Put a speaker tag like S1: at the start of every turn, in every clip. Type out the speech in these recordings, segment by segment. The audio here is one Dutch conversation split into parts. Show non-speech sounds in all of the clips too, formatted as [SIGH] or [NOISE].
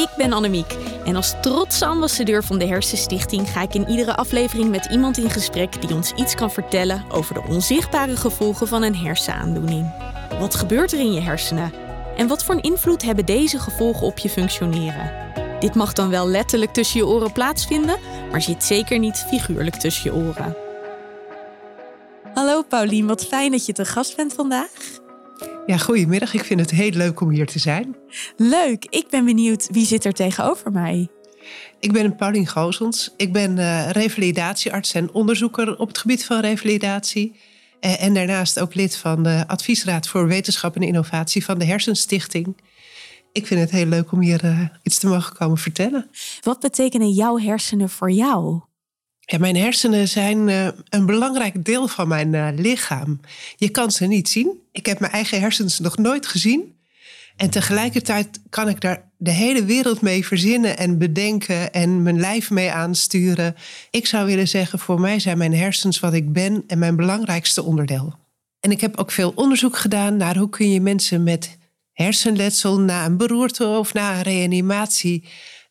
S1: Ik ben Annemiek en als trotse ambassadeur van de Hersenstichting ga ik in iedere aflevering met iemand in gesprek die ons iets kan vertellen over de onzichtbare gevolgen van een hersenaandoening. Wat gebeurt er in je hersenen? En wat voor een invloed hebben deze gevolgen op je functioneren? Dit mag dan wel letterlijk tussen je oren plaatsvinden, maar zit zeker niet figuurlijk tussen je oren. Hallo Paulien, wat fijn dat je te gast bent vandaag.
S2: Ja, goedemiddag. Ik vind het heel leuk om hier te zijn.
S1: Leuk. Ik ben benieuwd wie zit er tegenover mij.
S2: Ik ben Paulien Gozens. Ik ben uh, revalidatiearts en onderzoeker op het gebied van revalidatie. Uh, en daarnaast ook lid van de Adviesraad voor Wetenschap en Innovatie van de Hersenstichting. Ik vind het heel leuk om hier uh, iets te mogen komen vertellen.
S1: Wat betekenen jouw hersenen voor jou?
S2: Ja, mijn hersenen zijn uh, een belangrijk deel van mijn uh, lichaam. Je kan ze niet zien. Ik heb mijn eigen hersens nog nooit gezien. En tegelijkertijd kan ik daar de hele wereld mee verzinnen en bedenken en mijn lijf mee aansturen. Ik zou willen zeggen, voor mij zijn mijn hersens wat ik ben en mijn belangrijkste onderdeel. En ik heb ook veel onderzoek gedaan naar hoe kun je mensen met hersenletsel na een beroerte of na een reanimatie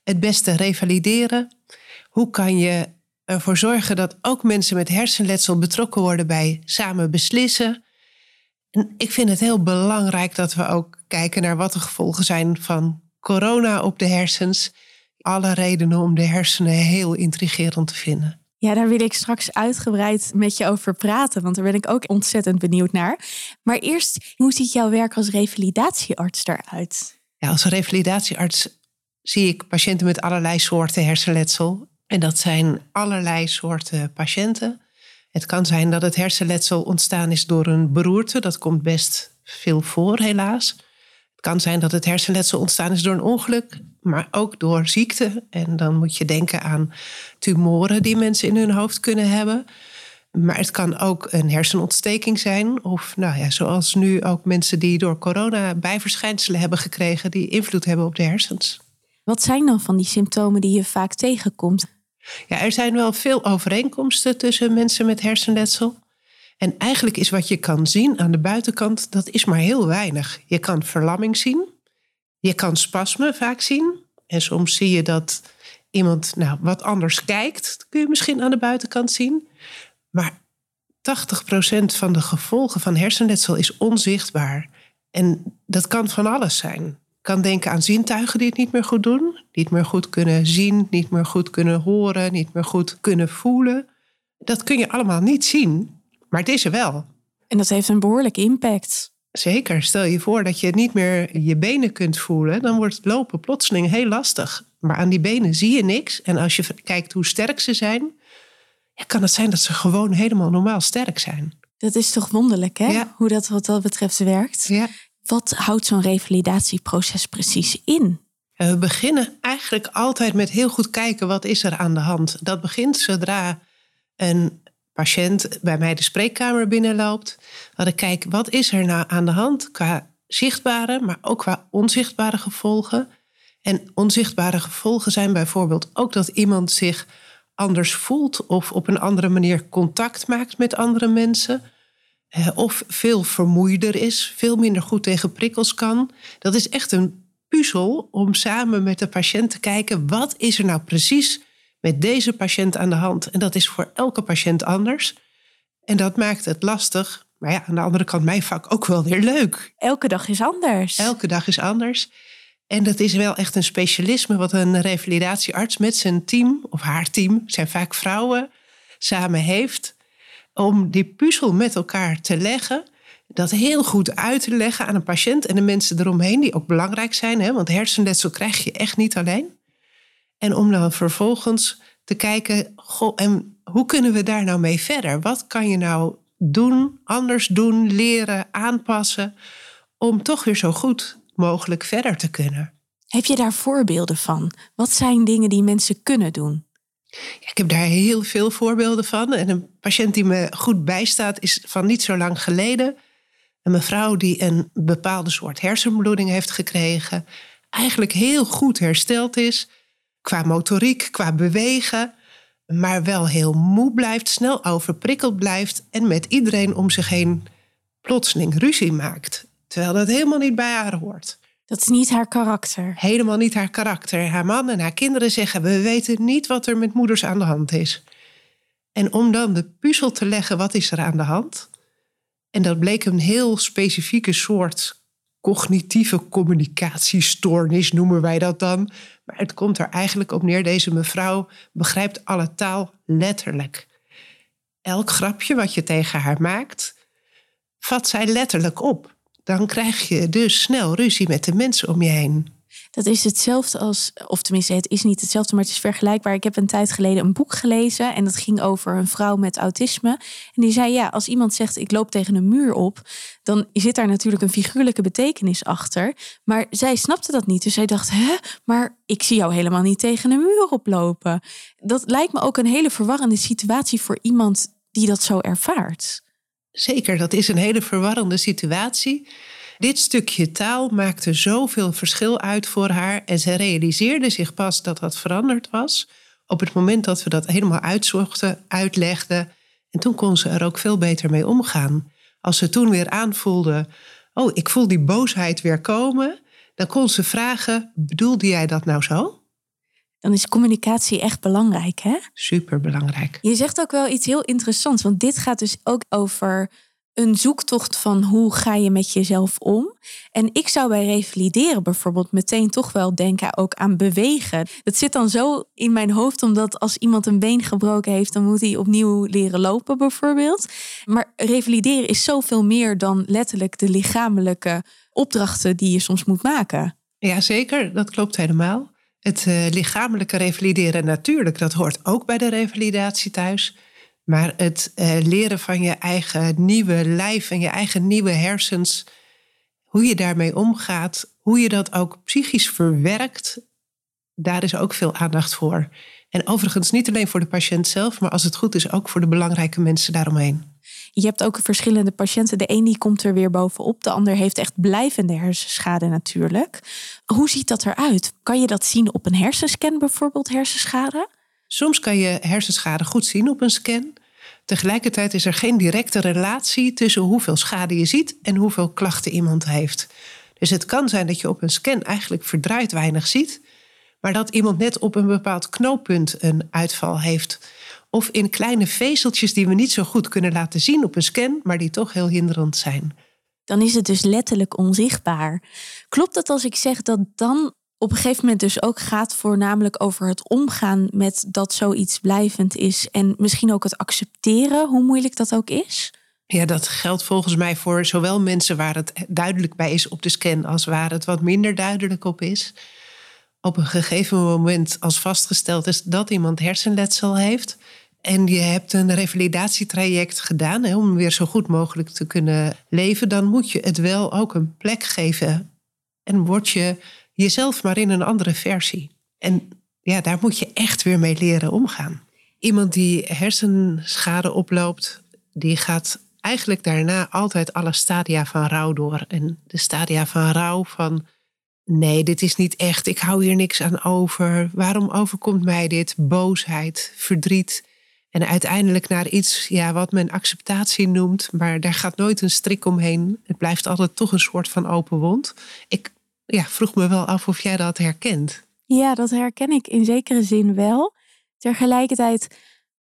S2: het beste revalideren. Hoe kan je ervoor zorgen dat ook mensen met hersenletsel betrokken worden bij samen beslissen. En ik vind het heel belangrijk dat we ook kijken naar wat de gevolgen zijn van corona op de hersens. Alle redenen om de hersenen heel intrigerend te vinden.
S1: Ja, daar wil ik straks uitgebreid met je over praten, want daar ben ik ook ontzettend benieuwd naar. Maar eerst, hoe ziet jouw werk als revalidatiearts eruit?
S2: Ja, als revalidatiearts zie ik patiënten met allerlei soorten hersenletsel. En dat zijn allerlei soorten patiënten. Het kan zijn dat het hersenletsel ontstaan is door een beroerte. Dat komt best veel voor, helaas. Het kan zijn dat het hersenletsel ontstaan is door een ongeluk, maar ook door ziekte. En dan moet je denken aan tumoren die mensen in hun hoofd kunnen hebben. Maar het kan ook een hersenontsteking zijn. Of nou ja, zoals nu ook mensen die door corona bijverschijnselen hebben gekregen die invloed hebben op de hersens.
S1: Wat zijn dan van die symptomen die je vaak tegenkomt?
S2: Ja, er zijn wel veel overeenkomsten tussen mensen met hersenletsel. En eigenlijk is wat je kan zien aan de buitenkant, dat is maar heel weinig. Je kan verlamming zien, je kan spasmen vaak zien. En soms zie je dat iemand nou, wat anders kijkt, dat kun je misschien aan de buitenkant zien. Maar 80% van de gevolgen van hersenletsel is onzichtbaar. En dat kan van alles zijn kan denken aan zintuigen die het niet meer goed doen. Niet meer goed kunnen zien, niet meer goed kunnen horen, niet meer goed kunnen voelen. Dat kun je allemaal niet zien, maar het is er wel.
S1: En dat heeft een behoorlijke impact.
S2: Zeker. Stel je voor dat je niet meer je benen kunt voelen, dan wordt het lopen plotseling heel lastig. Maar aan die benen zie je niks. En als je kijkt hoe sterk ze zijn, kan het zijn dat ze gewoon helemaal normaal sterk zijn.
S1: Dat is toch wonderlijk, hè? Hoe dat wat dat betreft werkt.
S2: Ja.
S1: Wat houdt zo'n revalidatieproces precies in?
S2: We beginnen eigenlijk altijd met heel goed kijken wat is er aan de hand. Dat begint zodra een patiënt bij mij de spreekkamer binnenloopt. Dat ik kijk wat is er nou aan de hand qua zichtbare, maar ook qua onzichtbare gevolgen. En onzichtbare gevolgen zijn bijvoorbeeld ook dat iemand zich anders voelt of op een andere manier contact maakt met andere mensen eh, of veel vermoeider is, veel minder goed tegen prikkels kan. Dat is echt een puzzel om samen met de patiënt te kijken wat is er nou precies met deze patiënt aan de hand. En dat is voor elke patiënt anders. En dat maakt het lastig. Maar ja, aan de andere kant mijn vak ook wel weer leuk.
S1: Elke dag is anders.
S2: Elke dag is anders. En dat is wel echt een specialisme wat een revalidatiearts met zijn team of haar team, zijn vaak vrouwen, samen heeft om die puzzel met elkaar te leggen. Dat heel goed uit te leggen aan een patiënt en de mensen eromheen, die ook belangrijk zijn. Hè? Want hersenletsel krijg je echt niet alleen. En om dan vervolgens te kijken, goh, en hoe kunnen we daar nou mee verder? Wat kan je nou doen, anders doen, leren, aanpassen, om toch weer zo goed mogelijk verder te kunnen?
S1: Heb je daar voorbeelden van? Wat zijn dingen die mensen kunnen doen?
S2: Ik heb daar heel veel voorbeelden van. En een patiënt die me goed bijstaat is van niet zo lang geleden. Een mevrouw die een bepaalde soort hersenbloeding heeft gekregen. Eigenlijk heel goed hersteld is. Qua motoriek, qua bewegen. Maar wel heel moe blijft, snel overprikkeld blijft. En met iedereen om zich heen plotseling ruzie maakt. Terwijl dat helemaal niet bij haar hoort.
S1: Dat is niet haar karakter.
S2: Helemaal niet haar karakter. Haar man en haar kinderen zeggen: We weten niet wat er met moeders aan de hand is. En om dan de puzzel te leggen, wat is er aan de hand? En dat bleek een heel specifieke soort cognitieve communicatiestoornis, noemen wij dat dan. Maar het komt er eigenlijk op neer: deze mevrouw begrijpt alle taal letterlijk. Elk grapje wat je tegen haar maakt, vat zij letterlijk op dan krijg je dus snel ruzie met de mensen om je heen.
S1: Dat is hetzelfde als, of tenminste, het is niet hetzelfde, maar het is vergelijkbaar. Ik heb een tijd geleden een boek gelezen en dat ging over een vrouw met autisme. En die zei: Ja, als iemand zegt ik loop tegen een muur op, dan zit daar natuurlijk een figuurlijke betekenis achter. Maar zij snapte dat niet. Dus zij dacht: Hè, maar ik zie jou helemaal niet tegen een muur oplopen. Dat lijkt me ook een hele verwarrende situatie voor iemand die dat zo ervaart.
S2: Zeker, dat is een hele verwarrende situatie. Dit stukje taal maakte zoveel verschil uit voor haar en ze realiseerde zich pas dat dat veranderd was op het moment dat we dat helemaal uitzochten, uitlegden. En toen kon ze er ook veel beter mee omgaan. Als ze toen weer aanvoelde, oh, ik voel die boosheid weer komen, dan kon ze vragen, bedoelde jij dat nou zo?
S1: Dan is communicatie echt belangrijk, hè?
S2: Super belangrijk.
S1: Je zegt ook wel iets heel interessants, want dit gaat dus ook over een zoektocht van hoe ga je met jezelf om. En ik zou bij revalideren bijvoorbeeld meteen toch wel denken ook aan bewegen. Dat zit dan zo in mijn hoofd, omdat als iemand een been gebroken heeft, dan moet hij opnieuw leren lopen bijvoorbeeld. Maar revalideren is zoveel meer dan letterlijk de lichamelijke opdrachten die je soms moet maken.
S2: Ja, zeker. Dat klopt helemaal. Het uh, lichamelijke revalideren natuurlijk, dat hoort ook bij de revalidatie thuis. Maar het uh, leren van je eigen nieuwe lijf en je eigen nieuwe hersens, hoe je daarmee omgaat, hoe je dat ook psychisch verwerkt, daar is ook veel aandacht voor. En overigens niet alleen voor de patiënt zelf, maar als het goed is ook voor de belangrijke mensen daaromheen.
S1: Je hebt ook verschillende patiënten. De een die komt er weer bovenop, de ander heeft echt blijvende hersenschade natuurlijk. Hoe ziet dat eruit? Kan je dat zien op een hersenscan bijvoorbeeld, hersenschade?
S2: Soms kan je hersenschade goed zien op een scan. Tegelijkertijd is er geen directe relatie tussen hoeveel schade je ziet en hoeveel klachten iemand heeft. Dus het kan zijn dat je op een scan eigenlijk verdraaid weinig ziet, maar dat iemand net op een bepaald knooppunt een uitval heeft. Of in kleine vezeltjes die we niet zo goed kunnen laten zien op een scan, maar die toch heel hinderend zijn.
S1: Dan is het dus letterlijk onzichtbaar. Klopt het als ik zeg dat dan op een gegeven moment dus ook gaat voornamelijk over het omgaan met dat zoiets blijvend is en misschien ook het accepteren, hoe moeilijk dat ook is?
S2: Ja, dat geldt volgens mij voor zowel mensen waar het duidelijk bij is op de scan als waar het wat minder duidelijk op is. Op een gegeven moment, als vastgesteld is dat iemand hersenletsel heeft, en je hebt een revalidatietraject gedaan om weer zo goed mogelijk te kunnen leven, dan moet je het wel ook een plek geven. En word je jezelf maar in een andere versie. En ja, daar moet je echt weer mee leren omgaan. Iemand die hersenschade oploopt, die gaat eigenlijk daarna altijd alle stadia van rouw door. En de stadia van rouw van nee, dit is niet echt, ik hou hier niks aan over. Waarom overkomt mij dit? Boosheid, verdriet. En uiteindelijk naar iets ja, wat men acceptatie noemt, maar daar gaat nooit een strik omheen. Het blijft altijd toch een soort van open wond. Ik ja, vroeg me wel af of jij dat herkent.
S1: Ja, dat herken ik in zekere zin wel. Tegelijkertijd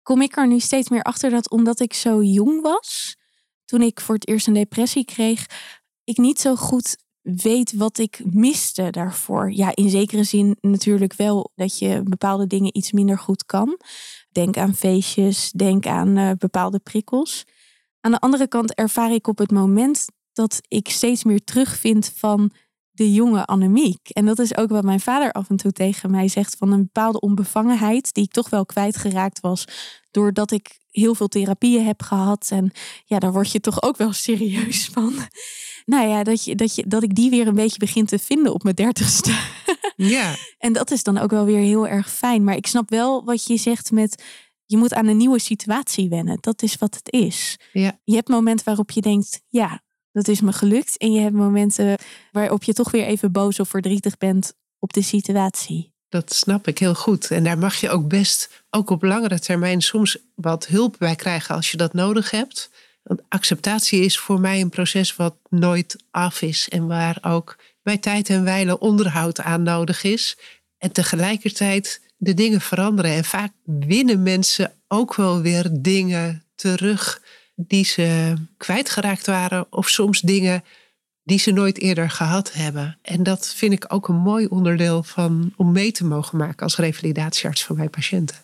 S1: kom ik er nu steeds meer achter dat omdat ik zo jong was, toen ik voor het eerst een depressie kreeg, ik niet zo goed weet wat ik miste daarvoor. Ja, in zekere zin natuurlijk wel dat je bepaalde dingen iets minder goed kan. Denk aan feestjes, denk aan uh, bepaalde prikkels. Aan de andere kant ervaar ik op het moment dat ik steeds meer terugvind van de jonge Annemiek. En dat is ook wat mijn vader af en toe tegen mij zegt: van een bepaalde onbevangenheid, die ik toch wel kwijtgeraakt was, doordat ik heel veel therapieën heb gehad. En ja, daar word je toch ook wel serieus [LAUGHS] van. Nou ja, dat, je, dat, je, dat ik die weer een beetje begin te vinden op mijn dertigste. [LAUGHS]
S2: Ja.
S1: en dat is dan ook wel weer heel erg fijn. Maar ik snap wel wat je zegt met je moet aan een nieuwe situatie wennen. Dat is wat het is.
S2: Ja.
S1: Je hebt momenten waarop je denkt, ja, dat is me gelukt. En je hebt momenten waarop je toch weer even boos of verdrietig bent op de situatie.
S2: Dat snap ik heel goed. En daar mag je ook best, ook op langere termijn, soms wat hulp bij krijgen als je dat nodig hebt. Want acceptatie is voor mij een proces wat nooit af is en waar ook bij tijd en wijle onderhoud aan nodig is. En tegelijkertijd de dingen veranderen. En vaak winnen mensen ook wel weer dingen terug die ze kwijtgeraakt waren. Of soms dingen die ze nooit eerder gehad hebben. En dat vind ik ook een mooi onderdeel van om mee te mogen maken als revalidatiearts voor mijn patiënten.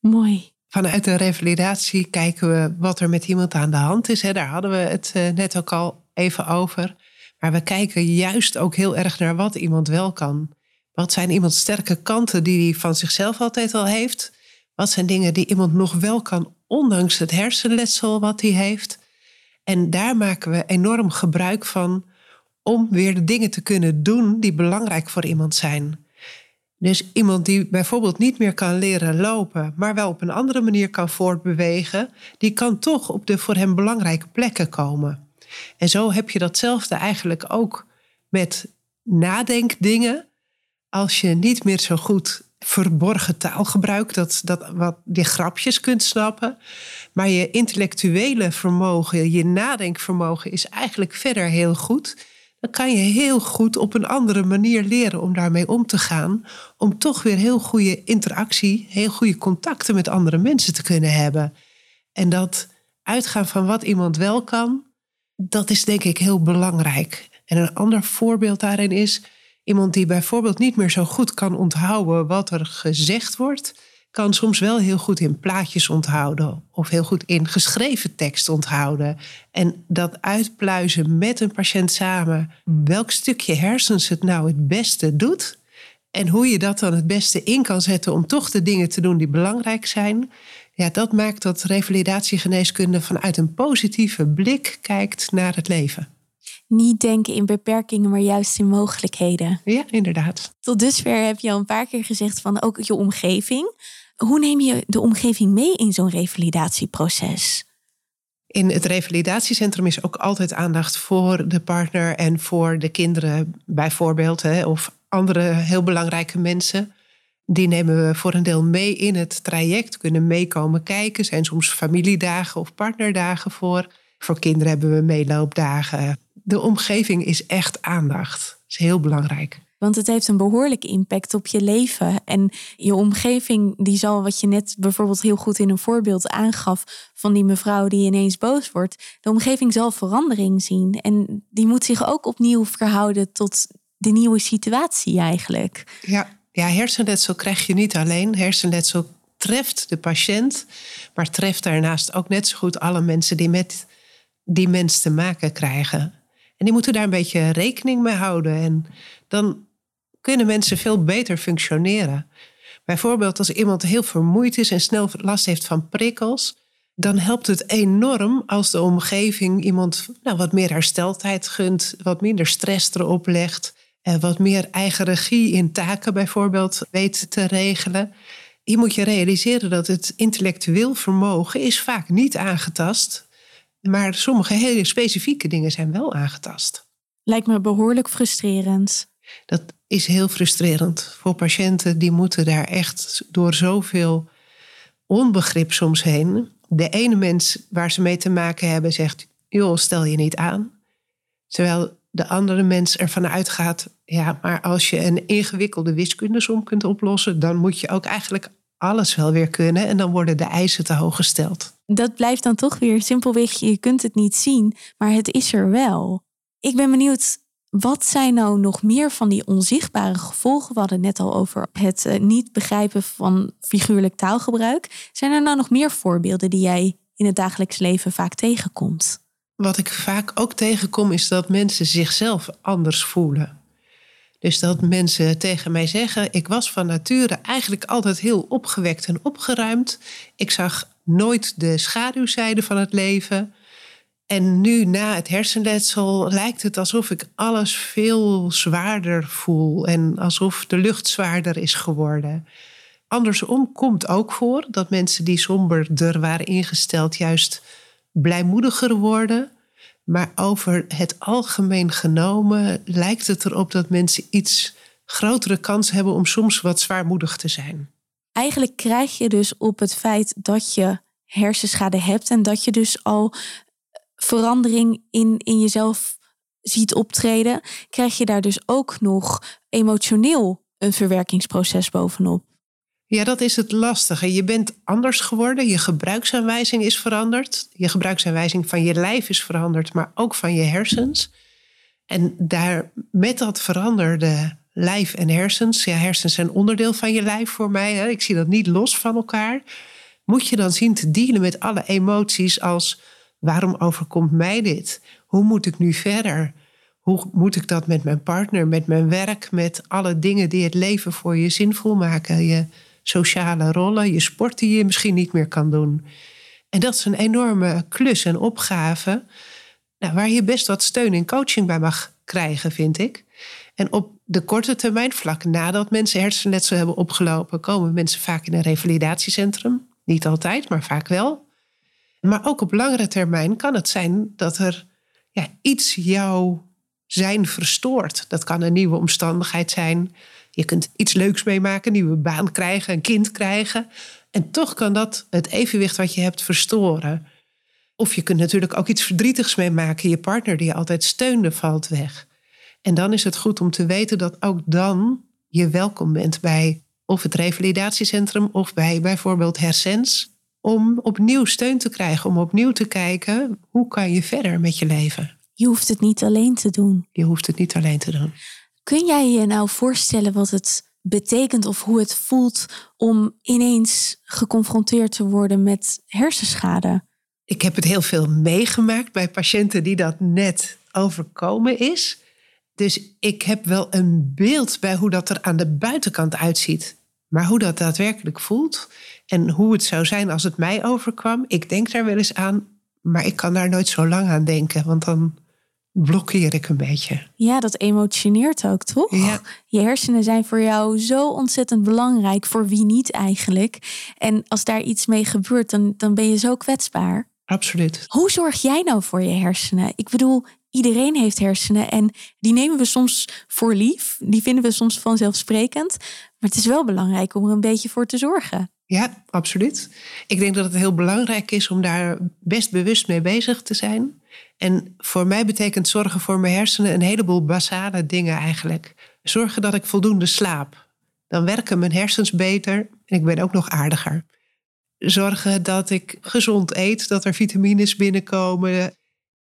S1: Mooi.
S2: Vanuit de revalidatie kijken we wat er met iemand aan de hand is. Daar hadden we het eh, net ook al even over. Maar we kijken juist ook heel erg naar wat iemand wel kan. Wat zijn iemands sterke kanten die hij van zichzelf altijd al heeft? Wat zijn dingen die iemand nog wel kan, ondanks het hersenletsel wat hij heeft? En daar maken we enorm gebruik van om weer de dingen te kunnen doen die belangrijk voor iemand zijn. Dus iemand die bijvoorbeeld niet meer kan leren lopen, maar wel op een andere manier kan voortbewegen, die kan toch op de voor hem belangrijke plekken komen. En zo heb je datzelfde eigenlijk ook met nadenkdingen. Als je niet meer zo goed verborgen taal gebruikt, dat, dat wat die grapjes kunt snappen, maar je intellectuele vermogen, je nadenkvermogen is eigenlijk verder heel goed kan je heel goed op een andere manier leren om daarmee om te gaan. Om toch weer heel goede interactie, heel goede contacten met andere mensen te kunnen hebben. En dat uitgaan van wat iemand wel kan, dat is denk ik heel belangrijk. En een ander voorbeeld daarin is iemand die bijvoorbeeld niet meer zo goed kan onthouden wat er gezegd wordt kan soms wel heel goed in plaatjes onthouden of heel goed in geschreven tekst onthouden. En dat uitpluizen met een patiënt samen, welk stukje hersens het nou het beste doet en hoe je dat dan het beste in kan zetten om toch de dingen te doen die belangrijk zijn. Ja, dat maakt dat revalidatiegeneeskunde vanuit een positieve blik kijkt naar het leven.
S1: Niet denken in beperkingen, maar juist in mogelijkheden.
S2: Ja, inderdaad.
S1: Tot dusver heb je al een paar keer gezegd van ook je omgeving. Hoe neem je de omgeving mee in zo'n revalidatieproces?
S2: In het revalidatiecentrum is ook altijd aandacht voor de partner en voor de kinderen, bijvoorbeeld, hè, of andere heel belangrijke mensen. Die nemen we voor een deel mee in het traject, kunnen meekomen kijken. Zijn soms familiedagen of partnerdagen voor. Voor kinderen hebben we meeloopdagen. De omgeving is echt aandacht. Dat is heel belangrijk.
S1: Want het heeft een behoorlijke impact op je leven. En je omgeving, die zal, wat je net bijvoorbeeld heel goed in een voorbeeld aangaf, van die mevrouw die ineens boos wordt. De omgeving zal verandering zien. En die moet zich ook opnieuw verhouden tot de nieuwe situatie eigenlijk.
S2: Ja, ja hersenletsel krijg je niet alleen. Hersenletsel treft de patiënt, maar treft daarnaast ook net zo goed alle mensen die met die mens te maken krijgen. En die moeten daar een beetje rekening mee houden. En dan kunnen mensen veel beter functioneren. Bijvoorbeeld als iemand heel vermoeid is en snel last heeft van prikkels, dan helpt het enorm als de omgeving iemand nou, wat meer hersteltijd gunt, wat minder stress erop legt, wat meer eigen regie in taken bijvoorbeeld weet te regelen. Je moet je realiseren dat het intellectueel vermogen is vaak niet aangetast, maar sommige hele specifieke dingen zijn wel aangetast.
S1: Lijkt me behoorlijk frustrerend.
S2: Dat is heel frustrerend voor patiënten. Die moeten daar echt door zoveel onbegrip soms heen. De ene mens waar ze mee te maken hebben zegt: joh, stel je niet aan. Terwijl de andere mens ervan uitgaat: ja, maar als je een ingewikkelde wiskundesom kunt oplossen, dan moet je ook eigenlijk alles wel weer kunnen en dan worden de eisen te hoog gesteld.
S1: Dat blijft dan toch weer simpelweg, je kunt het niet zien, maar het is er wel. Ik ben benieuwd, wat zijn nou nog meer van die onzichtbare gevolgen? We hadden net al over het eh, niet begrijpen van figuurlijk taalgebruik. Zijn er nou nog meer voorbeelden die jij in het dagelijks leven vaak tegenkomt?
S2: Wat ik vaak ook tegenkom is dat mensen zichzelf anders voelen. Dus dat mensen tegen mij zeggen: Ik was van nature eigenlijk altijd heel opgewekt en opgeruimd. Ik zag nooit de schaduwzijde van het leven. En nu na het hersenletsel lijkt het alsof ik alles veel zwaarder voel en alsof de lucht zwaarder is geworden. Andersom komt ook voor dat mensen die somberder waren ingesteld juist blijmoediger worden. Maar over het algemeen genomen lijkt het erop dat mensen iets grotere kans hebben om soms wat zwaarmoedig te zijn.
S1: Eigenlijk krijg je dus op het feit dat je hersenschade hebt en dat je dus al verandering in, in jezelf ziet optreden, krijg je daar dus ook nog emotioneel een verwerkingsproces bovenop.
S2: Ja, dat is het lastige. Je bent anders geworden. Je gebruiksaanwijzing is veranderd. Je gebruiksaanwijzing van je lijf is veranderd, maar ook van je hersens. En daar met dat veranderde lijf en hersens, ja, hersens zijn onderdeel van je lijf voor mij. Hè. Ik zie dat niet los van elkaar. Moet je dan zien te dealen met alle emoties als waarom overkomt mij dit? Hoe moet ik nu verder? Hoe moet ik dat met mijn partner, met mijn werk, met alle dingen die het leven voor je zinvol maken? Je sociale rollen, je sport die je misschien niet meer kan doen. En dat is een enorme klus en opgave nou, waar je best wat steun en coaching bij mag krijgen, vind ik. En op de korte termijn, vlak nadat mensen hersenletsel hebben opgelopen, komen mensen vaak in een revalidatiecentrum. Niet altijd, maar vaak wel. Maar ook op langere termijn kan het zijn dat er ja, iets jouw zijn verstoort. Dat kan een nieuwe omstandigheid zijn. Je kunt iets leuks meemaken, een nieuwe baan krijgen, een kind krijgen. En toch kan dat het evenwicht wat je hebt verstoren. Of je kunt natuurlijk ook iets verdrietigs meemaken. Je partner die je altijd steunde valt weg. En dan is het goed om te weten dat ook dan je welkom bent bij of het revalidatiecentrum of bij bijvoorbeeld Hersens. Om opnieuw steun te krijgen, om opnieuw te kijken hoe kan je verder met je leven.
S1: Je hoeft het niet alleen te doen.
S2: Je hoeft het niet alleen te doen.
S1: Kun jij je nou voorstellen wat het betekent of hoe het voelt om ineens geconfronteerd te worden met hersenschade?
S2: Ik heb het heel veel meegemaakt bij patiënten die dat net overkomen is. Dus ik heb wel een beeld bij hoe dat er aan de buitenkant uitziet. Maar hoe dat daadwerkelijk voelt en hoe het zou zijn als het mij overkwam, ik denk daar wel eens aan, maar ik kan daar nooit zo lang aan denken, want dan blokkeer ik een beetje.
S1: Ja, dat emotioneert ook, toch?
S2: Ja.
S1: Je hersenen zijn voor jou zo ontzettend belangrijk, voor wie niet eigenlijk. En als daar iets mee gebeurt, dan, dan ben je zo kwetsbaar.
S2: Absoluut.
S1: Hoe zorg jij nou voor je hersenen? Ik bedoel, iedereen heeft hersenen en die nemen we soms voor lief. Die vinden we soms vanzelfsprekend. Maar het is wel belangrijk om er een beetje voor te zorgen.
S2: Ja, absoluut. Ik denk dat het heel belangrijk is om daar best bewust mee bezig te zijn. En voor mij betekent zorgen voor mijn hersenen een heleboel basale dingen eigenlijk. Zorgen dat ik voldoende slaap. Dan werken mijn hersens beter en ik ben ook nog aardiger. Zorgen dat ik gezond eet, dat er vitamines binnenkomen.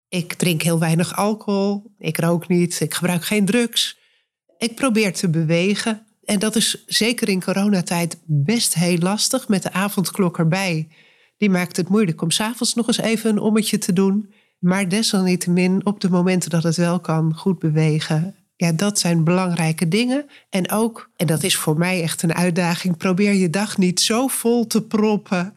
S2: Ik drink heel weinig alcohol. Ik rook niet. Ik gebruik geen drugs. Ik probeer te bewegen. En dat is zeker in coronatijd best heel lastig met de avondklok erbij. Die maakt het moeilijk om s'avonds nog eens even een ommetje te doen. Maar desalniettemin op de momenten dat het wel kan, goed bewegen. Ja, dat zijn belangrijke dingen. En ook, en dat is voor mij echt een uitdaging, probeer je dag niet zo vol te proppen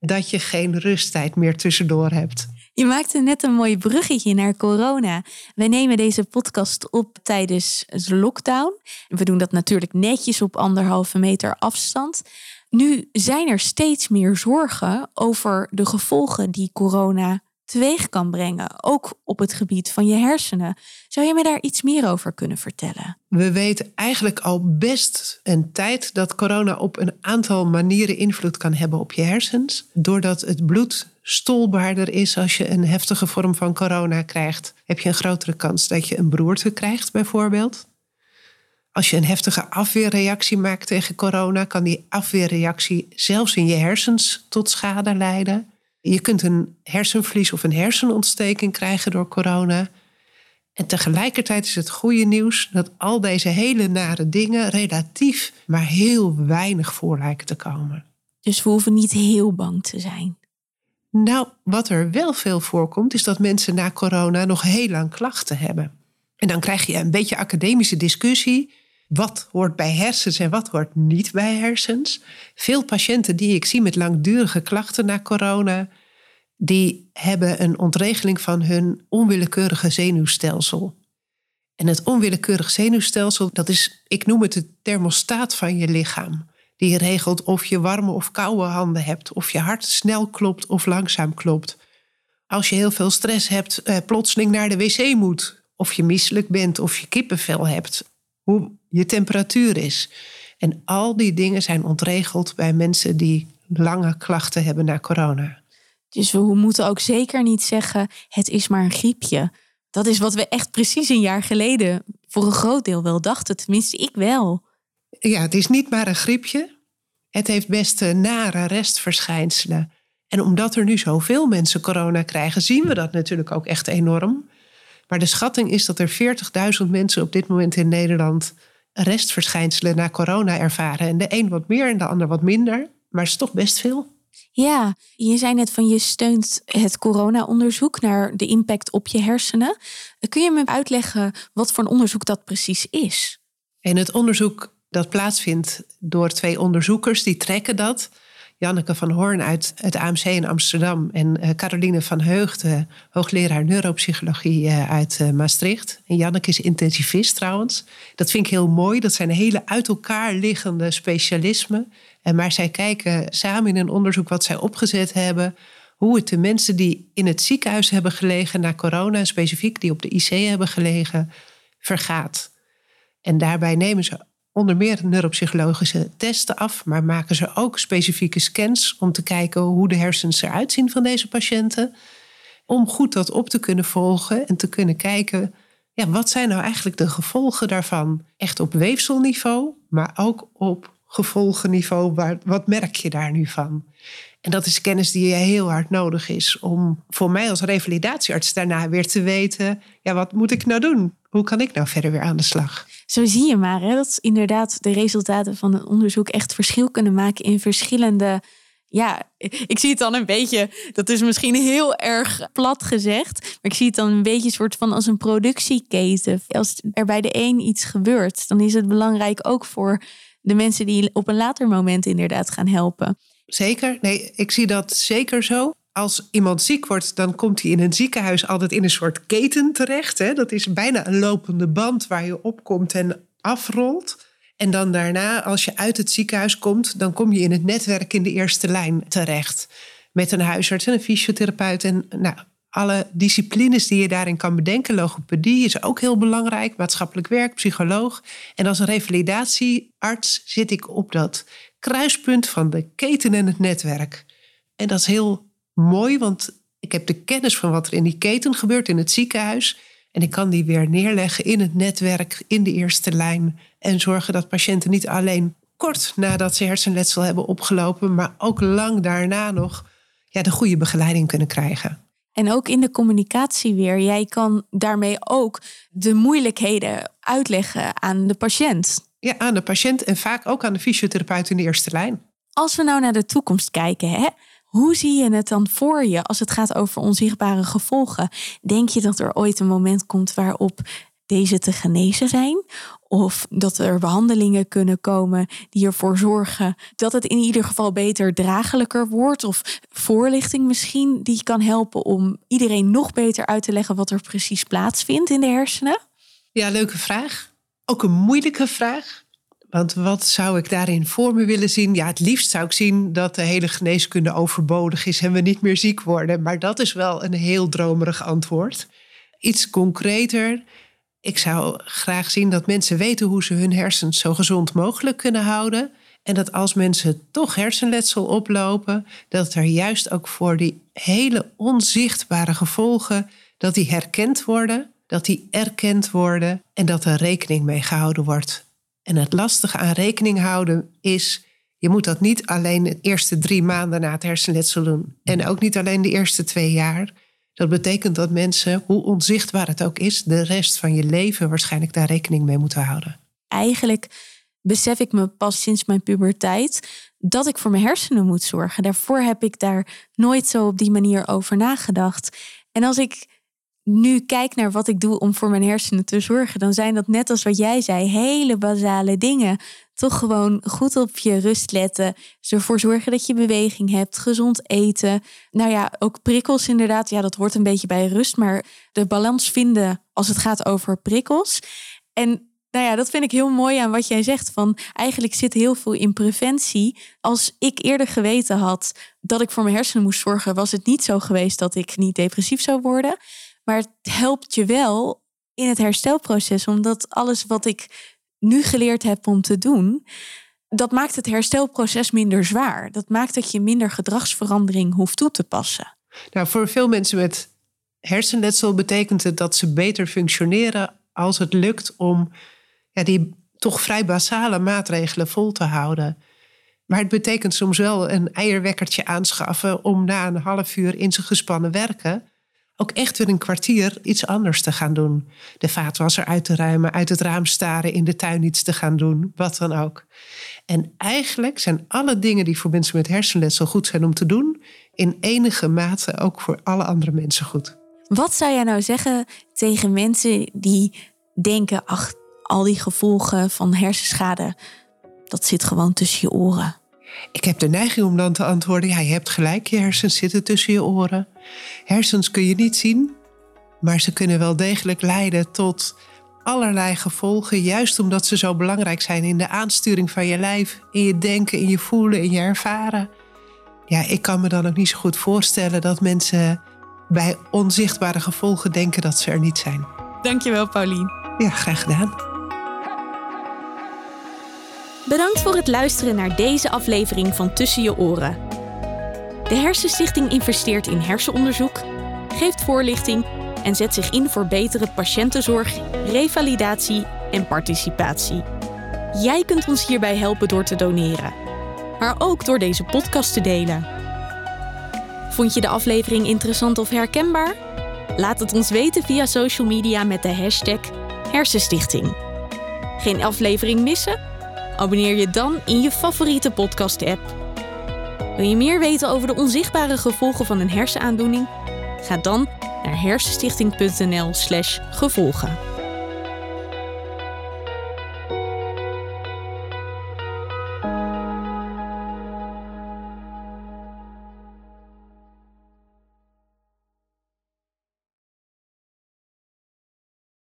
S2: dat je geen rusttijd meer tussendoor hebt.
S1: Je maakte net een mooi bruggetje naar corona. We nemen deze podcast op tijdens de lockdown. We doen dat natuurlijk netjes op anderhalve meter afstand. Nu zijn er steeds meer zorgen over de gevolgen die corona teweeg kan brengen, ook op het gebied van je hersenen. Zou je me daar iets meer over kunnen vertellen?
S2: We weten eigenlijk al best een tijd dat corona op een aantal manieren invloed kan hebben op je hersens. Doordat het bloed stolbaarder is als je een heftige vorm van corona krijgt, heb je een grotere kans dat je een beroerte krijgt, bijvoorbeeld. Als je een heftige afweerreactie maakt tegen corona, kan die afweerreactie zelfs in je hersens tot schade leiden. Je kunt een hersenvlies of een hersenontsteking krijgen door corona. En tegelijkertijd is het goede nieuws dat al deze hele nare dingen relatief maar heel weinig voor lijken te komen.
S1: Dus we hoeven niet heel bang te zijn.
S2: Nou, wat er wel veel voorkomt, is dat mensen na corona nog heel lang klachten hebben. En dan krijg je een beetje academische discussie. wat hoort bij hersens en wat hoort niet bij hersens. Veel patiënten die ik zie met langdurige klachten na corona, die hebben een ontregeling van hun onwillekeurige zenuwstelsel. En het onwillekeurig zenuwstelsel, dat is, ik noem het de thermostaat van je lichaam. Die regelt of je warme of koude handen hebt, of je hart snel klopt of langzaam klopt. Als je heel veel stress hebt, eh, plotseling naar de wc moet, of je misselijk bent of je kippenvel hebt, hoe je temperatuur is. En al die dingen zijn ontregeld bij mensen die lange klachten hebben na corona.
S1: Dus we moeten ook zeker niet zeggen: het is maar een griepje. Dat is wat we echt precies een jaar geleden voor een groot deel wel dachten. Tenminste, ik wel.
S2: Ja, het is niet maar een griepje. Het heeft best nare restverschijnselen. En omdat er nu zoveel mensen corona krijgen, zien we dat natuurlijk ook echt enorm. Maar de schatting is dat er 40.000 mensen op dit moment in Nederland restverschijnselen na corona ervaren. En de een wat meer en de ander wat minder. Maar het is toch best veel.
S1: Ja, je zei net van je steunt het corona-onderzoek naar de impact op je hersenen. Kun je me uitleggen wat voor een onderzoek dat precies is?
S2: En het onderzoek dat plaatsvindt door twee onderzoekers, die trekken dat. Janneke van Hoorn uit het AMC in Amsterdam en uh, Caroline van Heugden, hoogleraar neuropsychologie uh, uit uh, Maastricht. En Janneke is intensivist trouwens. Dat vind ik heel mooi. Dat zijn hele uit elkaar liggende specialismen. En maar zij kijken samen in een onderzoek wat zij opgezet hebben, hoe het de mensen die in het ziekenhuis hebben gelegen na corona, specifiek die op de IC hebben gelegen, vergaat. En daarbij nemen ze onder meer neuropsychologische testen af, maar maken ze ook specifieke scans om te kijken hoe de hersens eruit zien van deze patiënten. Om goed dat op te kunnen volgen en te kunnen kijken, ja, wat zijn nou eigenlijk de gevolgen daarvan? Echt op weefselniveau, maar ook op gevolgenniveau. Waar, wat merk je daar nu van? En dat is kennis die heel hard nodig is om voor mij als revalidatiearts daarna weer te weten, ja, wat moet ik nou doen? Hoe kan ik nou verder weer aan de slag?
S1: Zo zie je maar hè, dat inderdaad de resultaten van een onderzoek echt verschil kunnen maken in verschillende. Ja, ik zie het dan een beetje, dat is misschien heel erg plat gezegd, maar ik zie het dan een beetje soort van als een productieketen. Als er bij de een iets gebeurt, dan is het belangrijk ook voor de mensen die op een later moment inderdaad gaan helpen.
S2: Zeker, nee, ik zie dat zeker zo als iemand ziek wordt, dan komt hij in een ziekenhuis altijd in een soort keten terecht. Hè? Dat is bijna een lopende band waar je opkomt en afrolt. En dan daarna, als je uit het ziekenhuis komt, dan kom je in het netwerk in de eerste lijn terecht. Met een huisarts en een fysiotherapeut en nou, alle disciplines die je daarin kan bedenken. Logopedie is ook heel belangrijk, maatschappelijk werk, psycholoog. En als revalidatiearts zit ik op dat kruispunt van de keten en het netwerk. En dat is heel mooi, want ik heb de kennis van wat er in die keten gebeurt in het ziekenhuis. En ik kan die weer neerleggen in het netwerk, in de eerste lijn. En zorgen dat patiënten niet alleen kort nadat ze hersenletsel hebben opgelopen, maar ook lang daarna nog ja, de goede begeleiding kunnen krijgen.
S1: En ook in de communicatie weer. Jij kan daarmee ook de moeilijkheden uitleggen aan de patiënt.
S2: Ja, aan de patiënt en vaak ook aan de fysiotherapeut in de eerste lijn.
S1: Als we nou naar de toekomst kijken, hè, hoe zie je het dan voor je als het gaat over onzichtbare gevolgen? Denk je dat er ooit een moment komt waarop deze te genezen zijn? Of dat er behandelingen kunnen komen die ervoor zorgen dat het in ieder geval beter draaglijker wordt? Of voorlichting misschien die kan helpen om iedereen nog beter uit te leggen wat er precies plaatsvindt in de hersenen?
S2: Ja, leuke vraag. Ook een moeilijke vraag. Want wat zou ik daarin voor me willen zien? Ja, het liefst zou ik zien dat de hele geneeskunde overbodig is en we niet meer ziek worden. Maar dat is wel een heel dromerig antwoord. Iets concreter. Ik zou graag zien dat mensen weten hoe ze hun hersens zo gezond mogelijk kunnen houden. En dat als mensen toch hersenletsel oplopen, dat er juist ook voor die hele onzichtbare gevolgen, dat die herkend worden, dat die erkend worden en dat er rekening mee gehouden wordt. En het lastige aan rekening houden is, je moet dat niet alleen de eerste drie maanden na het hersenletsel doen. En ook niet alleen de eerste twee jaar. Dat betekent dat mensen, hoe onzichtbaar het ook is, de rest van je leven waarschijnlijk daar rekening mee moeten houden.
S1: Eigenlijk besef ik me pas sinds mijn puberteit dat ik voor mijn hersenen moet zorgen. Daarvoor heb ik daar nooit zo op die manier over nagedacht. En als ik nu kijk naar wat ik doe om voor mijn hersenen te zorgen, dan zijn dat net als wat jij zei, hele basale dingen. Toch gewoon goed op je rust letten. Ervoor zorgen dat je beweging hebt, gezond eten. Nou ja, ook prikkels inderdaad. Ja, dat hoort een beetje bij rust. Maar de balans vinden als het gaat over prikkels. En nou ja, dat vind ik heel mooi aan wat jij zegt. Van eigenlijk zit heel veel in preventie. Als ik eerder geweten had dat ik voor mijn hersenen moest zorgen, was het niet zo geweest dat ik niet depressief zou worden. Maar het helpt je wel in het herstelproces, omdat alles wat ik nu geleerd heb om te doen, dat maakt het herstelproces minder zwaar. Dat maakt dat je minder gedragsverandering hoeft toe te passen.
S2: Nou, voor veel mensen met hersenletsel betekent het dat ze beter functioneren als het lukt om ja, die toch vrij basale maatregelen vol te houden. Maar het betekent soms wel een eierwekkertje aanschaffen om na een half uur in zijn gespannen werken ook echt weer een kwartier iets anders te gaan doen. De vaatwasser uit te ruimen, uit het raam staren, in de tuin iets te gaan doen, wat dan ook. En eigenlijk zijn alle dingen die voor mensen met hersenletsel goed zijn om te doen, in enige mate ook voor alle andere mensen goed.
S1: Wat zou jij nou zeggen tegen mensen die denken: ach, al die gevolgen van hersenschade, dat zit gewoon tussen je oren?
S2: Ik heb de neiging om dan te antwoorden: ja, je hebt gelijk, je hersens zitten tussen je oren. Hersens kun je niet zien, maar ze kunnen wel degelijk leiden tot allerlei gevolgen, juist omdat ze zo belangrijk zijn in de aansturing van je lijf, in je denken, in je voelen, in je ervaren. Ja, ik kan me dan ook niet zo goed voorstellen dat mensen bij onzichtbare gevolgen denken dat ze er niet zijn.
S1: Dankjewel, Paulien.
S2: Ja, graag gedaan.
S1: Bedankt voor het luisteren naar deze aflevering van Tussen je oren. De Hersenstichting investeert in hersenonderzoek, geeft voorlichting en zet zich in voor betere patiëntenzorg, revalidatie en participatie. Jij kunt ons hierbij helpen door te doneren, maar ook door deze podcast te delen. Vond je de aflevering interessant of herkenbaar? Laat het ons weten via social media met de hashtag Hersenstichting. Geen aflevering missen? Abonneer je dan in je favoriete podcast-app. Wil je meer weten over de onzichtbare gevolgen van een hersenaandoening? Ga dan naar hersenstichting.nl/gevolgen.